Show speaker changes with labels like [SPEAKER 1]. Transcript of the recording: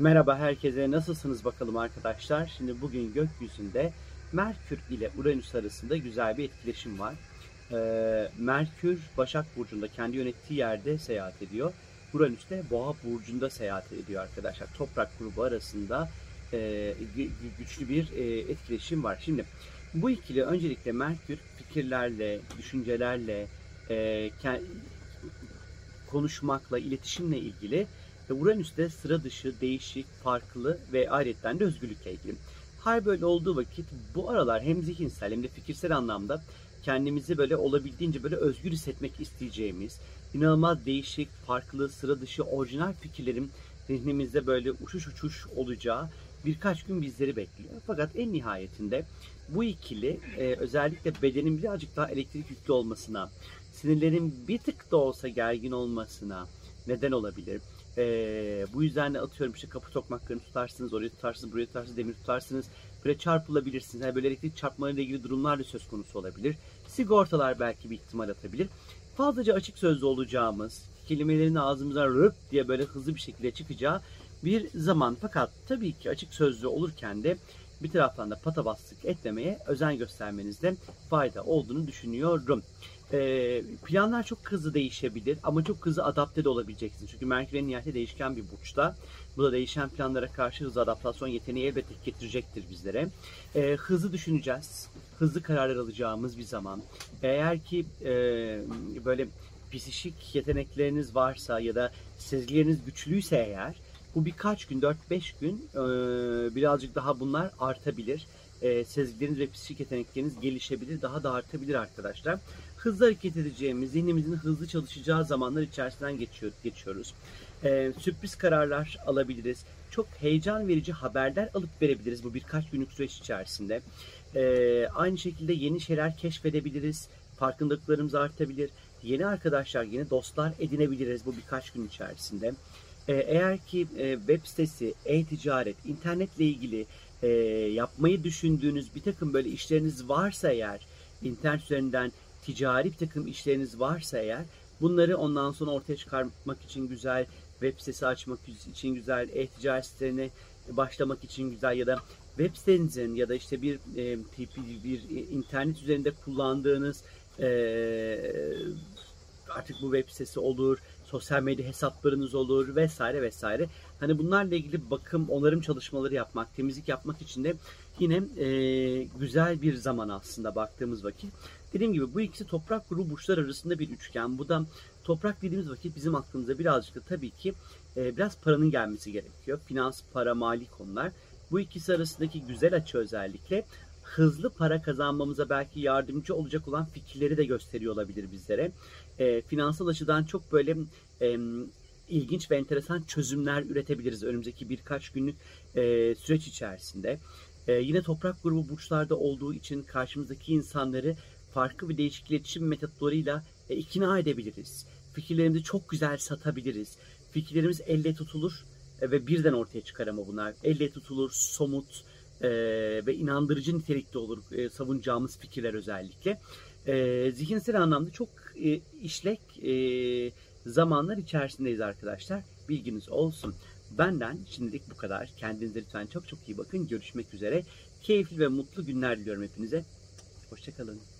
[SPEAKER 1] Merhaba herkese nasılsınız bakalım arkadaşlar. Şimdi bugün gökyüzünde Merkür ile Uranüs arasında güzel bir etkileşim var. Ee, Merkür Başak Burcu'nda kendi yönettiği yerde seyahat ediyor. Uranüs de Boğa Burcu'nda seyahat ediyor arkadaşlar. Toprak grubu arasında e, güçlü bir e, etkileşim var. Şimdi bu ikili öncelikle Merkür fikirlerle, düşüncelerle, e, konuşmakla, iletişimle ilgili ve Uranüs de sıra dışı, değişik, farklı ve ayrıca de özgürlükle ilgili. Hal böyle olduğu vakit bu aralar hem zihinsel hem de fikirsel anlamda kendimizi böyle olabildiğince böyle özgür hissetmek isteyeceğimiz, inanılmaz değişik, farklı, sıra dışı, orijinal fikirlerin zihnimizde böyle uçuş uçuş olacağı birkaç gün bizleri bekliyor. Fakat en nihayetinde bu ikili e, özellikle bedenin birazcık daha elektrik yüklü olmasına, sinirlerin bir tık da olsa gergin olmasına neden olabilir. Ee, bu yüzden de atıyorum işte kapı tokmaklarını tutarsınız, oraya tutarsınız, buraya tutarsınız, demir tutarsınız. Böyle çarpılabilirsiniz. Yani böyle elektrik çarpmalarıyla ilgili durumlar da söz konusu olabilir. Sigortalar belki bir ihtimal atabilir. Fazlaca açık sözlü olacağımız, kelimelerin ağzımıza rıp diye böyle hızlı bir şekilde çıkacağı bir zaman. Fakat tabii ki açık sözlü olurken de bir taraftan da patavaslık etmemeye özen göstermenizde fayda olduğunu düşünüyorum. Ee, planlar çok hızlı değişebilir ama çok hızlı adapte de olabileceksiniz. Çünkü Merkür en nihayetinde değişken bir burçta. Bu da değişen planlara karşı hızlı adaptasyon yeteneği elbette getirecektir bizlere. Ee, hızlı düşüneceğiz. Hızlı kararlar alacağımız bir zaman. Eğer ki e, böyle psikik yetenekleriniz varsa ya da sezgileriniz güçlüyse eğer bu birkaç gün, 4-5 gün e, birazcık daha bunlar artabilir. E, sezgileriniz ve psikik yetenekleriniz gelişebilir, daha da artabilir arkadaşlar. Hızlı hareket edeceğimiz, zihnimizin hızlı çalışacağı zamanlar içerisinden geçiyor, geçiyoruz. E, sürpriz kararlar alabiliriz. Çok heyecan verici haberler alıp verebiliriz bu birkaç günlük süreç içerisinde. Aynı şekilde yeni şeyler keşfedebiliriz. Farkındalıklarımız artabilir. Yeni arkadaşlar, yeni dostlar edinebiliriz bu birkaç gün içerisinde. Ee, eğer ki e, web sitesi, e-ticaret, internetle ilgili e, yapmayı düşündüğünüz bir takım böyle işleriniz varsa eğer, internet üzerinden ticari bir takım işleriniz varsa eğer, bunları ondan sonra ortaya çıkarmak için güzel, web sitesi açmak için güzel, e-ticaret sitelerine başlamak için güzel ya da web sitenizin ya da işte bir e, bir internet üzerinde kullandığınız e, artık bu web sitesi olur, sosyal medya hesaplarınız olur vesaire vesaire. Hani bunlarla ilgili bakım, onarım çalışmaları yapmak, temizlik yapmak için de yine e, güzel bir zaman aslında baktığımız vakit. Dediğim gibi bu ikisi toprak grubu burçlar arasında bir üçgen. Bu da toprak dediğimiz vakit bizim aklımıza birazcık da tabii ki e, biraz paranın gelmesi gerekiyor. Finans, para, mali konular. Bu ikisi arasındaki güzel açı özellikle hızlı para kazanmamıza belki yardımcı olacak olan fikirleri de gösteriyor olabilir bizlere. E, finansal açıdan çok böyle e, ilginç ve enteresan çözümler üretebiliriz önümüzdeki birkaç günlük e, süreç içerisinde. E, yine toprak grubu burçlarda olduğu için karşımızdaki insanları farklı bir değişik iletişim metotlarıyla e, ikna edebiliriz. Fikirlerimizi çok güzel satabiliriz. Fikirlerimiz elle tutulur e, ve birden ortaya çıkar ama bunlar. Elle tutulur, somut, e, ve inandırıcı nitelikte olur e, savunacağımız fikirler özellikle. E, zihinsel anlamda çok e, işlek e, zamanlar içerisindeyiz arkadaşlar. Bilginiz olsun. Benden şimdilik bu kadar. Kendinize lütfen çok çok iyi bakın. Görüşmek üzere. Keyifli ve mutlu günler diliyorum hepinize. Hoşçakalın.